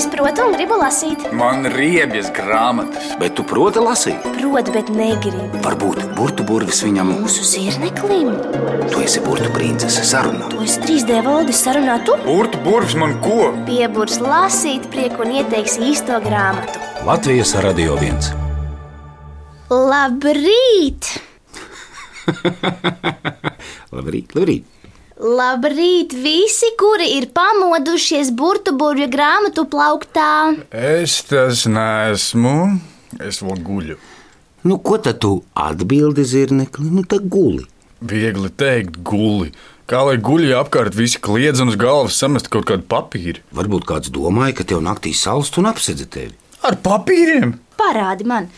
Es protu un gribu lasīt. Man ir riebjas grāmatas. Bet tu proti lasīt? Protu, bet negribu. Varbūt burbuļu burvis viņam. Mūsu zirneklim. Tu esi princese sarunā. To es 3D valdis sarunā tu. Burtu burvis man ko? Pieburs lasīt prieku un ieteiks īsto grāmatu. Latvijas radio viens. Labrīt! Labrīt, labrīt. Labrīt, visi, kuri ir pamodušies burbuļu grāmatu plauktā. Es tas neesmu. Es vēl guļu. Nu, ko tad tu atbildi zirnekli? Nu, tā guli. Viegli teikt, guli. Kā lai guļi apkārt, visi kliedz un uz galvas samest kaut kādu papīru. Varbūt kāds domāja, ka tev naktī salst un apsedz tevi. Ar papīriem? Parādi man!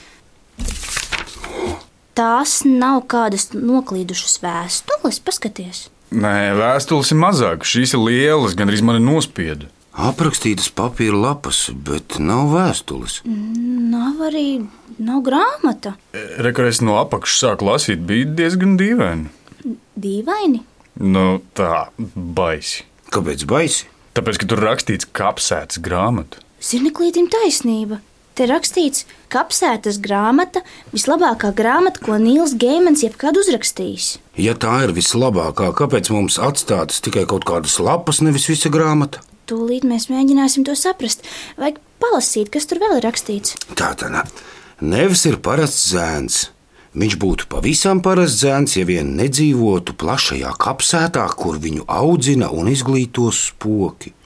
Tās nav kādas noklīdušas vēstules, paskaties. Nē, vēstules ir mazākas. Šīs ir lielas, gan arī mani nospieda. Aprakstītas papīra lapas, bet nav vēstules. Nav arī nav grāmata. Rekurors no apakšas sāk lasīt, bija diezgan dīvaini. Dīvaini. Nu, tā, baisi. Kāpēc baisi? Tāpēc, ka tur rakstīts kapsētas grāmata. Zirneklītim taisnība. Te rakstīts, ka apsētas grāmata vislabākā grāmata, ko Nīls Geimans jebkad uzrakstījis. Ja tā ir vislabākā, kāpēc mums atstātas tikai kaut kādas lapas, nevis visa grāmata? Tūlīt mēs mēģināsim to saprast. Vajag palasīt, kas tur vēl ir rakstīts. Tā tā nē. Nevis ir parasts zēns. Viņš būtu pavisam parasts zēns, ja vien nedzīvotu plašajā kapsētā, kur viņu audzina un izglīto spoki.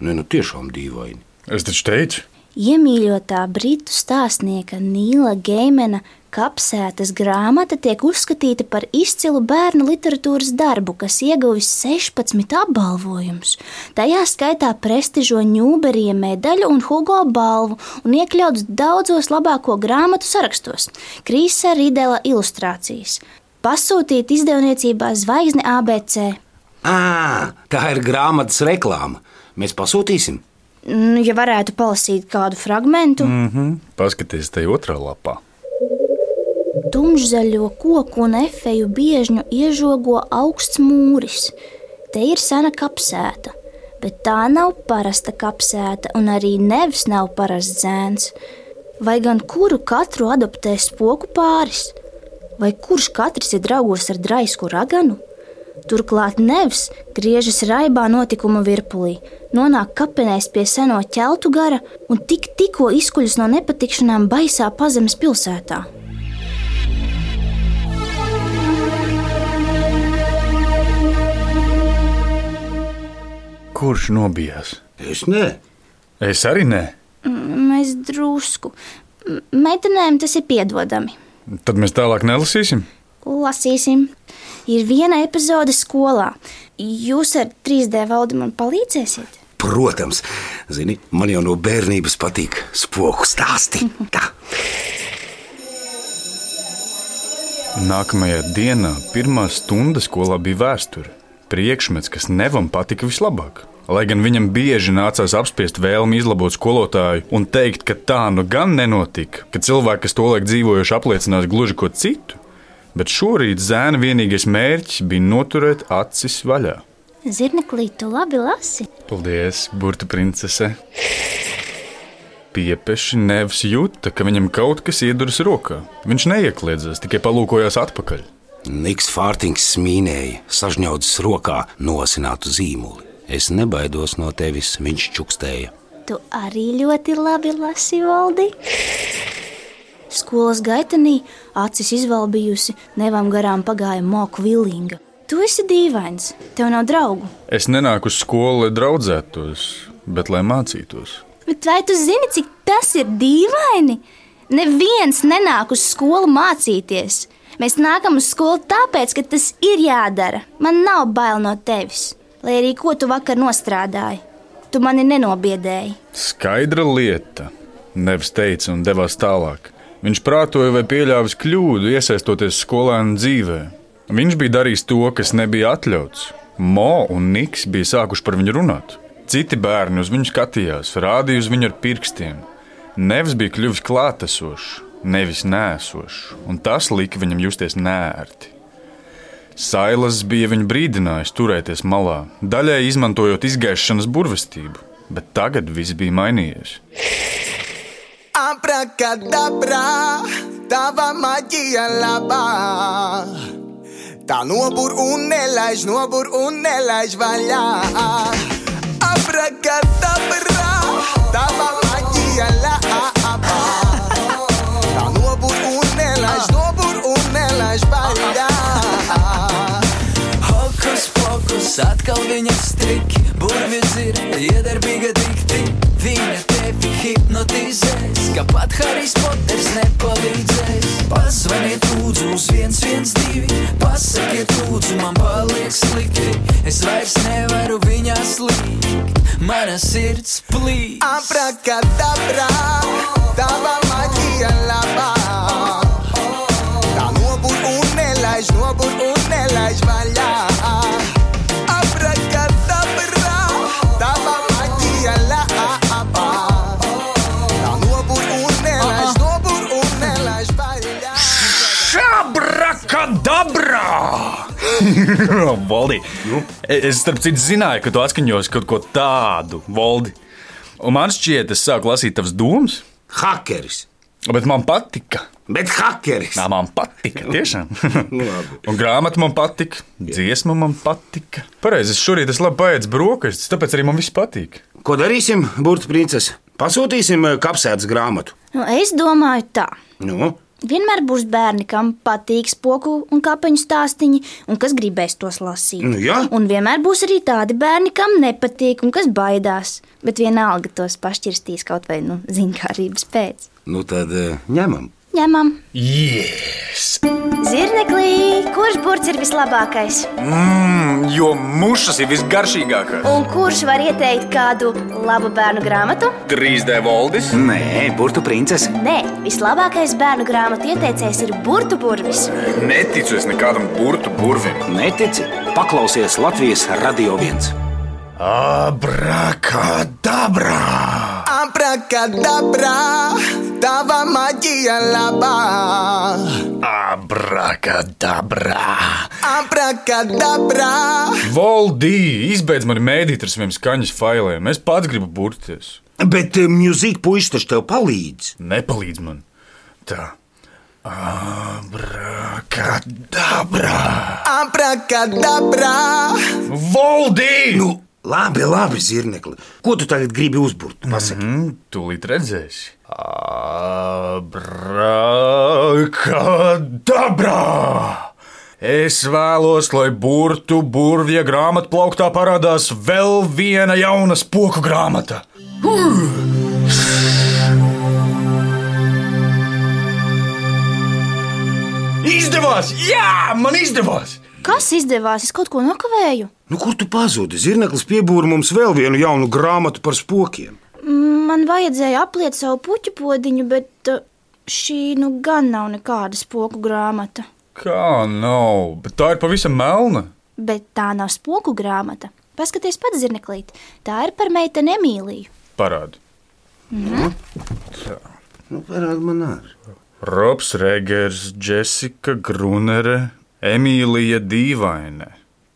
Nē, nu tiešām dīvaini. Es taču teicu, Iemīļotā britu stāstnieka Nīla Geimena kapsētas grāmata tiek uzskatīta par izcilu bērnu literatūras darbu, kas ieguvis 16 apbalvojumus. Tajā skaitā prestižo Ņūberija medaļu un Hugo balvu un iekļauts daudzos labāko grāmatu sarakstos, Krīsa Ridela ilustrācijas. Pasūtīt izdevniecībā Zvaigzne ABC. À, tā ir grāmatas reklāma. Mēs pasūtīsim. Nu, Ja varētu palasīt kādu fragment, mm -hmm. paskaties te otrā lapā. Tumšzaļo koku un efeju biežņu iežogo augsts mūris. Te ir sena kapsēta, bet tā nav parasta kapsēta, un arī nevis nav parasts zēns. Vai gan kuru katru adoptē spoku pāris, vai kurš katrs ir draugos ar draisku raganu? Turklāt nevs griežas raibā notikuma virpulī, nonāk kapenēs pie seno ķeltu gara un tik tikko izkuļas no nepatikšanām baisā pazemes pilsētā. Kurš nobijās? Es nē, Es arī nē. Mēs drusku. Meitenēm tas ir piedodami. Tad mēs tālāk nelasīsim. Lasīsim. Ir viena epizode skolā. Jūs ar 3D valdi man palīdzēsiet? Protams, zini, man jau no bērnības patīk spoku stāsti. Tā. Nākamajā dienā, pirmā stunda skolā bija vēsture. Priekšmets, kas nevam patika vislabāk. Lai gan viņam bieži nācās apspiest vēlmi izlabot skolotāju un teikt, ka tā nu gan nenotika, ka cilvēki, kas tolaik dzīvojuši, apliecinās gluži ko citu, bet šorīt zēna vienīgais mērķis bija noturēt acis vaļā. Zirneklī, tu labi lasi. Paldies, burbuļu princese! Piepeši nevs jūta, ka viņam kaut kas ieduras rokā. Viņš neiekliedzās, tikai palūkojās atpakaļ. Niks Fārtings smīnēja, sažņaudzis rokā nosinātu zīmoli. Es nebaidos no tevis, viņš čukstēja. Tu arī ļoti labi lasi, Valdi. Skolas gaitenī acis izvalbījusi, nevam garām pagāja moku vilīga. Tu esi dīvains, tev nav draugu. Es nenāku uz skolu, lai draudzētos, bet lai mācītos. Bet vai tu zini, cik tas ir dīvaini? Neviens nenāk uz skolu mācīties. Mēs nākam uz skolu tāpēc, ka tas ir jādara. Man nav bail no tevis, lai arī ko tu vakar nostrādāji. Tu mani nenobiedēji. Skaidra lieta, nevis teica un devās tālāk. Viņš prātoja vai pieļāvis kļūdu, iesaistoties skolēnu dzīvē. Viņš bija darījis to, kas nebija atļauts. Mo un Niks bija sākuši par viņu runāt. Citi bērni uz viņu skatījās, rādīja uz viņu ar pirkstiem. Nevis bija kļuvis klātesošs, nevis nēsošs, un tas lika viņam justies nērti. Sailas bija viņu brīdinājis turēties malā, daļai izmantojot izgaišanas burvestību, Bet tagad viss bija mainījies. Abrakadabra, tava maģija labā. Tā nobur un nelaiž, nobur un nelaiž vaļā. Abrakadabra, tava maģija labā. Tā nobur un nelaiž, nobur un nelaiž vaļā. Hokus pokus, atkal viņa striki, burvis ir iedarbīga dikti. Viņa tevi hipnotizēs, ka pat Harijs Poters nepalīdzēs. Pazvaniet lūdzu uz 112, pasakiet lūdzu, man paliek slikti. Es vairs nevaru viņā slīgt, mana sirds plīst. Abrakadabra, tava maģija labā. Tā nobur un nelaiž, nobur un nelaiž vaļā. Voldi, nu? es starp citu zināju, ka tu atskaņos kaut ko tādu, Voldi. Un man šķiet, es sāku lasīt tavas domas, Hakeris, bet man patika. bet hakeris. Nā, man patika, tiešām. Labi. Un grāmata man patika, dziesma man patika. Pareizi, es šorīt esmu labi paēdis brokastis, tāpēc arī man viss patīk. Ko darīsim, Burbuļs princese? Pasūtīsim eh, kapsētas grāmatu. Nu, es domāju, tā. Nu, Vienmēr būs bērni, kam patīk spoku un kapeņu stāstīņi, un kas gribēs tos lasīt. Nu, jā. Un vienmēr būs arī tādi bērni, kam nepatīk un kas baidās. Bet vienalga tos pašķirstīs kaut vai nu, zinkārības pēc. nu tad eh, ņemam. Ņemam, Yes! zirneklī, kurš burts ir vislabākais? Mmm, jo mušas ir visgaršīgākās. Un kurš var ieteikt kādu labu bērnu grāmatu? 3D Voldis. Nē, burbuļu princese. Nē, vislabākais bērnu grāmatu ieteicējs ir burtu burvis. Neticu es nekādam burtu burvim. Netici? Paklausies Latvijas radio viens. Abrakadabra! Abrakadabra, tava maģija labā. Abrakadabra! Abrakadabra, Voldī, izbeidz mani mēdīt ar saviem skaņas failiem. Es pats gribu burties. Bet uh, mūzika puisis taču tev palīdz. Nepalīdz man. Tā. Abrakadabra! abrakadabra, Voldī! Nu, labi, labi, zirnekli. Ko tu tagad gribi uzburt? Pasaki. Mm, tūlīt redzēsi. Abrakadabra! Es vēlos, lai burtu burvja grāmatplauktā parādās vēl viena jauna spoku grāmata. Izdevās! Jā, man izdevās! Kas izdevās? Es kaut ko nokavēju. Nu, kur tu pazudi? Zirneklis piebūra mums vēl vienu jaunu grāmatu par spokiem. Man vajadzēja apliet savu puķu podiņu, bet uh, šī nu gan nav nekāda spoku grāmata. Kā nav? Bet tā ir pavisam melna. Bet tā nav spoku grāmata. Paskaties, pats zirneklīt. Tā ir par meiteni Emīliju. Parādi. Nu, parādi man arī. Robs Regers, Jessica Grunere, Emīlija Dīvaine,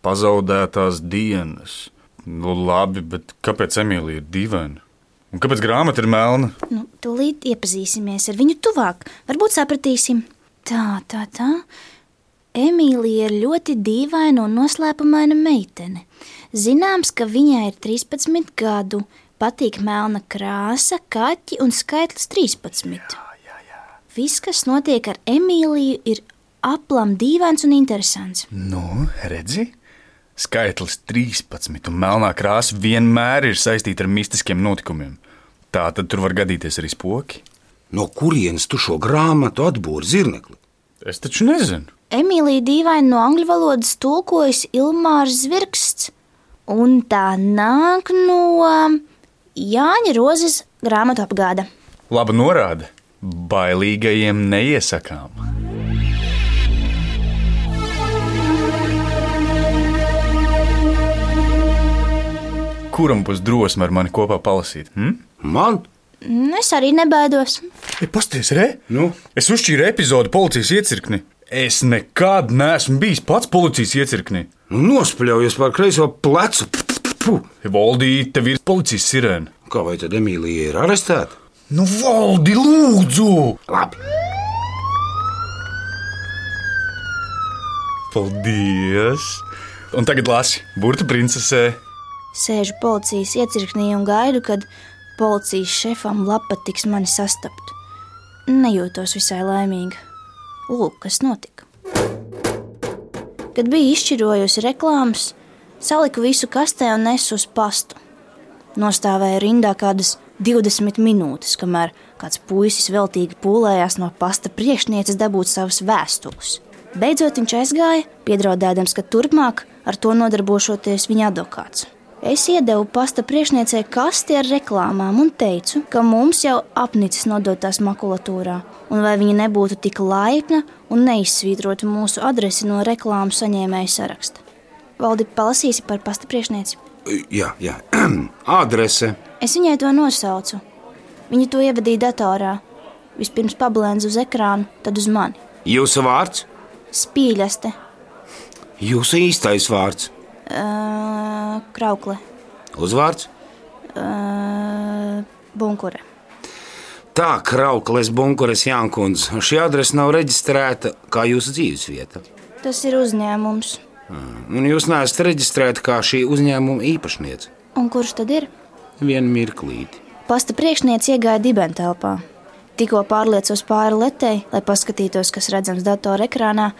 pazaudētās dienas. Nu, labi, bet kāpēc Emīlija ir dīvaina? Un kāpēc grāmata ir melna? Nu, tūlīt iepazīsimies ar viņu tuvāk. Varbūt sapratīsim. Tā, tā, tā. Emīlija ir ļoti dīvaina un noslēpumaina meitene. Zināms, ka viņai ir 13 gadu, patīk melna krāsa, kaķi un skaitlis 13. Viss, kas notiek ar Emīliju, ir aplam dīvains un interesants. Nu, redzi? Skaitlis 13 un melnā krāsa vienmēr ir saistīta ar mistiskiem notikumiem. Tā tad tur var gadīties arī spoki. No kurienes tu šo grāmatu atbūri zirnekli? Es taču nezinu. Emīlija dīvaini no angļu valodas tulkojas Ilmārs Zvirksts, un tā nāk no Jāņa Rozes grāmatu apgāda. Laba norāde. Bailīgajiem neiesakām. Kuram būs drosme ar mani kopā palasīt? Hm? Man? Es arī nebaidos. Ja pasties, re? Nu? Es uzšķīru epizodi policijas iecirkni. Es nekad neesmu bijis pats policijas iecirknī. Nu, nospļaujies par kreiso plecu. Puh, Valdī, tev ir policijas sirēna. kā vai tad Emīlija ir arestēta? Nu, valdi, lūdzu! Labi, Paldies! Un tagad lasi, burbuļu princesē. Sēžu policijas iecirknī un gaidu, kad policijas šefam lapa tiks mani sastapt. Nejūtos visai laimīga. Lūk, kas notika. Kad bija izšķirojusi reklāmas, saliku visu kastē un nesu uz pastu. Nostāvēju rindā kādas 20 minūtes, kamēr kāds puisis veltīgi pūlējās no pasta priekšnieces dabūt savas vēstules. Beidzot viņš aizgāja, piedraudējams, ka turpmāk ar to nodarbošoties viņa advokāts. Es iedevu pasta priekšniecei kasti ar reklāmām un teicu, ka mums jau apnicis nodotās makulatūrā, un vai viņa nebūtu tik laipna un neizsvītrotu mūsu adresi no reklāmu saņēmēju saraksta. Valdi palasīsi par pasta priekšnieci. jā, jā. Adrese. Es viņai to nosaucu. Viņa to ievadīja datorā. Vispirms pablēnza uz ekrānu, tad uz mani. Jūsu vārds? Spīļaste, Jūsu īstais vārds. uh, kraukle, Uzvārds? uh, bunkure. Tā, Krauklis Bunkures Jankundze. Šī adrese nav reģistrēta kā jūsu dzīvesvieta. Tas ir uzņēmums. Un jūs neesat reģistrēta kā šī uzņēmuma īpašniece. Un kurš tad ir? Vienu mirklīti. Pasta priekšniece iegāja dibentelpā. Tikko pārliecos pāri letei, lai paskatītos, kas redzams datora ekrānā,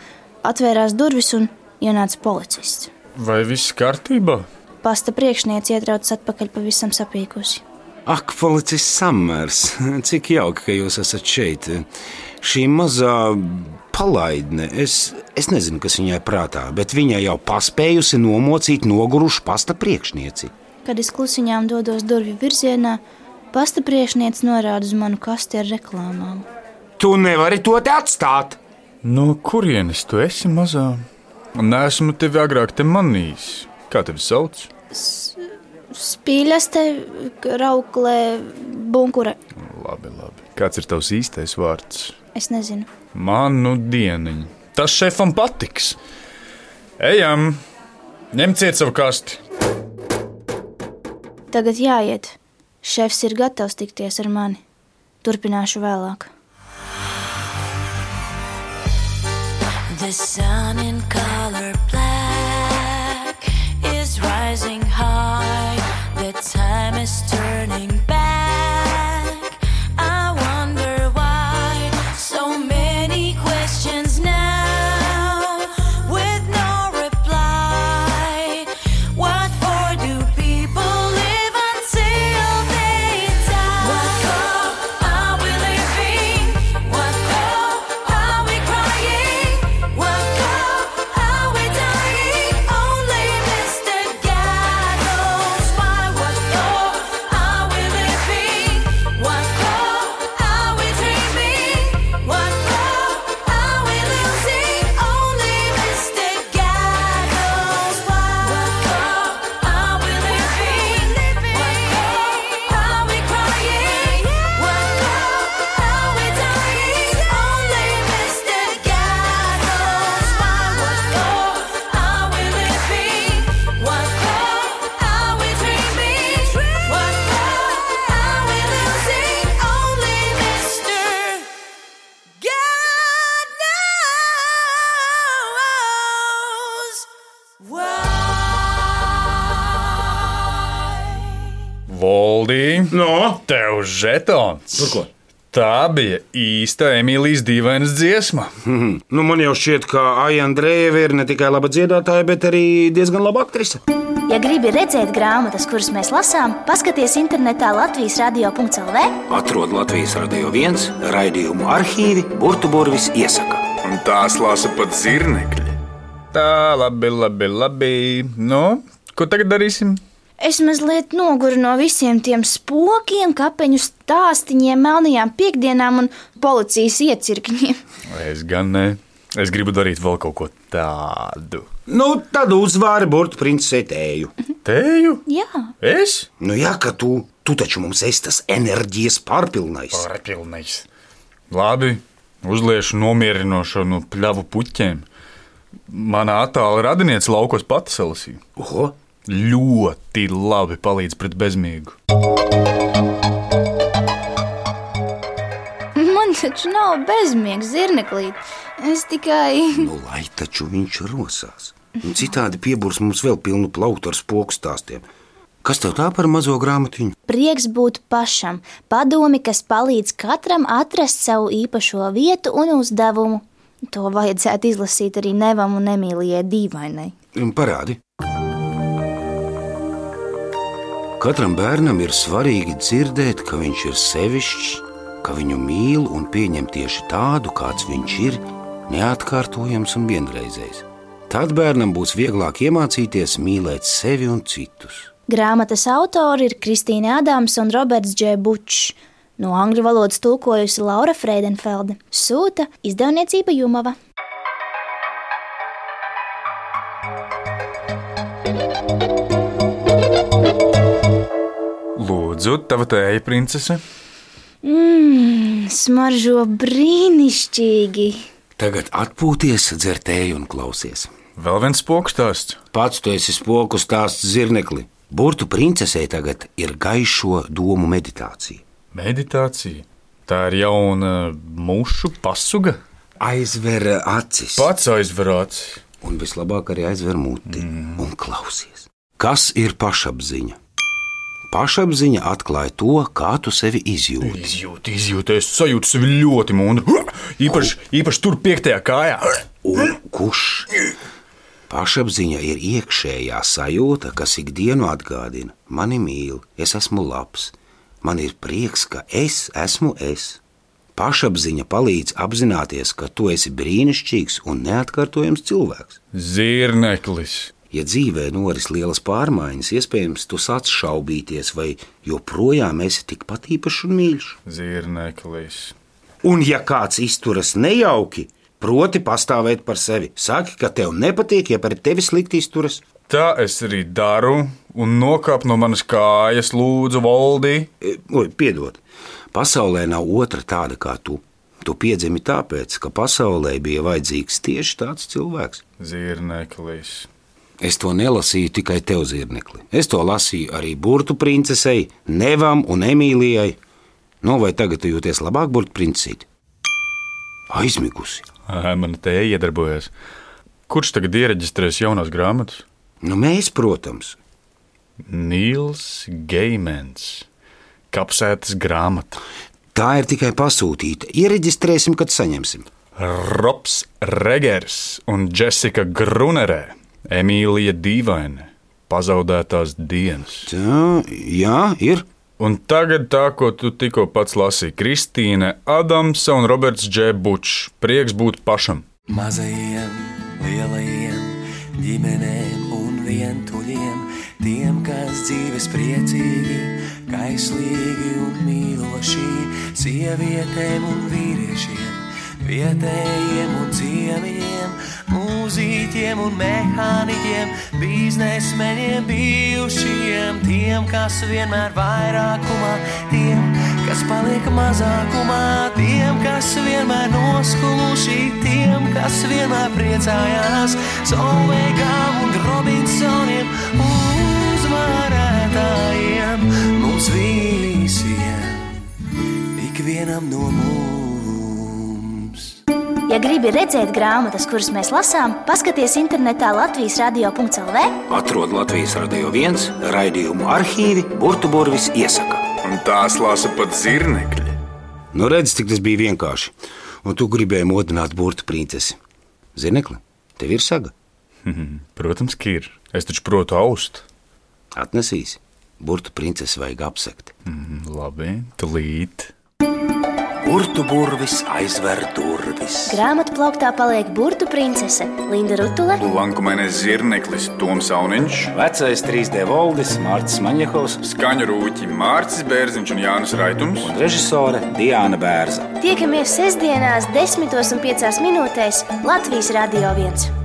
atvērās durvis un ienāca policists. Vai viss kārtībā? Pasta priekšniece ietrauc atpakaļ pavisam sapīkusi. Ak, policists Samers, cik jauki, ka jūs esat šeit. Šī mazā palaidne, es, es nezinu, kas viņai prātā, bet viņa jau paspējusi nomocīt nogurušu pasta priekšnieci. Kad es klusiņām dodos durvju virzienā, pasta priekšniece norāda uz manu kasti ar reklāmām. Tu nevari to te atstāt! No kurienes tu esi mazā? Nē, esmu tevi agrāk te manījis. Kā tevi sauc? Spīļaste, rauklē, bunkure. Labi, labi. Kāds ir tavs īstais vārds? Es nezinu. Man nu dieniņ. Tas šefam patiks. Ejam, ņemciet savu kasti. Tagad jāiet. Šefs ir gatavs tikties ar mani. Turpināšu vēlāk. The sun in color No, tev žetons. Par ko? Tā bija īsta Emīlijas dīvainas dziesma. nu man jau šķiet, ka Aija Andrejeva ir ne tikai laba dziedātāja, bet arī diezgan laba aktrise. Ja gribi redzēt grāmatas, kuras mēs lasām, paskaties internetā Latvijas radio.cl. Atrod Latvijas radio viens raidījumu arhīvi Burbuļsaktas iesaka. Un tās lasa pat zirnekļi. Tā, labi, labi, labi. Nu, ko tagad darīsim? Es mazliet noguru no visiem tiem spokiem, kapeņu stāstīņiem, melnajām piekdienām un policijas iecirkņiem. Es gan ne. Es gribu darīt vēl kaut ko tādu. Nu, tad uzvāri burbuļu princesi tēju. Teju? Jā, Es? Nu, jā, ka tu, tu taču mums esi tas enerģijas pārpilnais. Pārpilnīgs. Labi, uzliešu nomierinošo no pļavu puķiem. Mana attāla radiniece laukos pati salasīja. Oho, Ļoti labi palīdz pret bezmiegu. Man taču nav bezmiegs zirneklīt. Es tikai. Nu, lai taču viņš rosās. Un citādi piebūrs mums vēl pilnu plauktu ar spoku stāstiem. Kas tev tā par mazo grāmatiņu? Prieks būt pašam, padomi, kas palīdz katram atrast savu īpašo vietu un uzdevumu. To vajadzētu izlasīt arī Nevam un Emīlijai Dīvainai. Un Parādi. Katram bērnam ir svarīgi dzirdēt, ka viņš ir sevišķs, ka viņu mīl un pieņem tieši tādu, kāds viņš ir, neatkārtojams un vienreizējs. Tad bērnam būs vieglāk iemācīties mīlēt sevi un citus. Grāmatas autori ir Kristīna Adams un Roberts Dž. Bučs. No angļu valodas tulkojusi Laura Freidenfelde. Sūta izdevniecība Jumava. Lūdzu, tava tēja princese. Mmm, smaržo brīnišķīgi. Tagad atpūties, dzertēji un klausies. Vēl viens spokstāsts. Pats tu esi spoku stāsts zirnekli. Burtu princesei tagad ir gaišo domu meditācija. Meditācija. Tā ir jauna mušu pasuga. Aizver acis, Pats aizverāts. un vislabāk arī aizver muti mm. un klausies. Kas ir pašapziņa? Pašapziņa atklāja to, kā tu sevi izjūti. Izjūta, izjūta, es sajūtu sevi ļoti mūnu. Īpaši, īpaši tur piektajā kājā. Un kurš? Pašapziņa ir iekšējā sajūta, kas ikdienu atgādina: mani mīl, es esmu labs, man ir prieks, ka es esmu es. Pašapziņa palīdz apzināties, ka tu esi brīnišķīgs un neatkārtojams cilvēks. Zirneklis. Ja dzīvē noris lielas pārmaiņas, iespējams, tu sāc šaubīties, vai joprojām esi tikpat īpašs un mīļš. Zirneklis. Un, ja kāds izturas nejauki, proti pastāvēt par sevi, saki, ka tev nepatīk, ja pret tevi slikti izturas. Tā es arī daru, un nokāp no manas kājas, lūdzu, valdī. E, Oi, piedod, pasaulē nav otra tāda kā tu. Tu piedzimi tāpēc, ka pasaulē bija vajadzīgs tieši tāds cilvēks. Zirneklis. Es to nelasīju tikai tev, zirnekli. Es to lasīju arī burtu princesei, Nevam un Emīlijai. No vai tagad jūties labāk, burtu princesīt? Aizmigusi. Man te iedarbojas. Kurš tagad iereģistrēs jaunās grāmatas? Nu, mēs, protams, Nīls Geimens. Kapsētas grāmata. tā ir tikai pasūtīta. Iereģistrēsim, kad saņemsim. Robs Regers un Jessica Grunerē. Emīlija Dīvaine. Pazaudētās dienas. Tā, jā, ir. Un tagad tā, ko tu tikko pats lasīji, Kristīne Adamsa un Roberts Dž. Bučs. Prieks būt pašam. Mazajiem, lielajiem, ģimenēm un vientuļiem, tiem, kas dzīves priecīgi, kaislīgi un mīloši, sievietēm un vīriešiem, vietējiem un ciemiņiem, mūzīķiem un mehāniķiem, biznesmeņiem, bijušiem, tiem, kas vienmēr vairākumā, tiem, kas paliek mazākumā, tiem, kas vienmēr noskuluši, tiem, kas vienmēr priecājās, Solveigām un Robinsoniem, uzvarētājiem, mums visiem, ikvienam no mums. Ja gribi redzēt grāmatas, kuras mēs lasām, paskaties internetā Latvijas radio.cl. Atrod Latvijas radio viens raidījumu arhīvi Burbuļsaktas iesaka. Un tās lasa pat zirnekļi. Nu, redz, cik tas bija vienkārši. Un tu gribēji modināt burtu princesi. Zinekli, tev ir saga. Protams, ka ir. Es taču protu aust. Atnesīs. Burtu princesi vajag apsekt. Mm, Labi, tūlīt. Burtu burvis aizver durvis. Grāmatā plauktā paliek burtu princese Linda Rutule, Lankumainais zirneklis Toms Auniņš, Vecais 3D valdis Mārcis Maņakovs skaņu rūķi Mārcis Bērziņš un Jānis Raitums. un režisore Diana Bērza. tiekamies sestdienās, 10.5 minūtēs Latvijas Radio 1.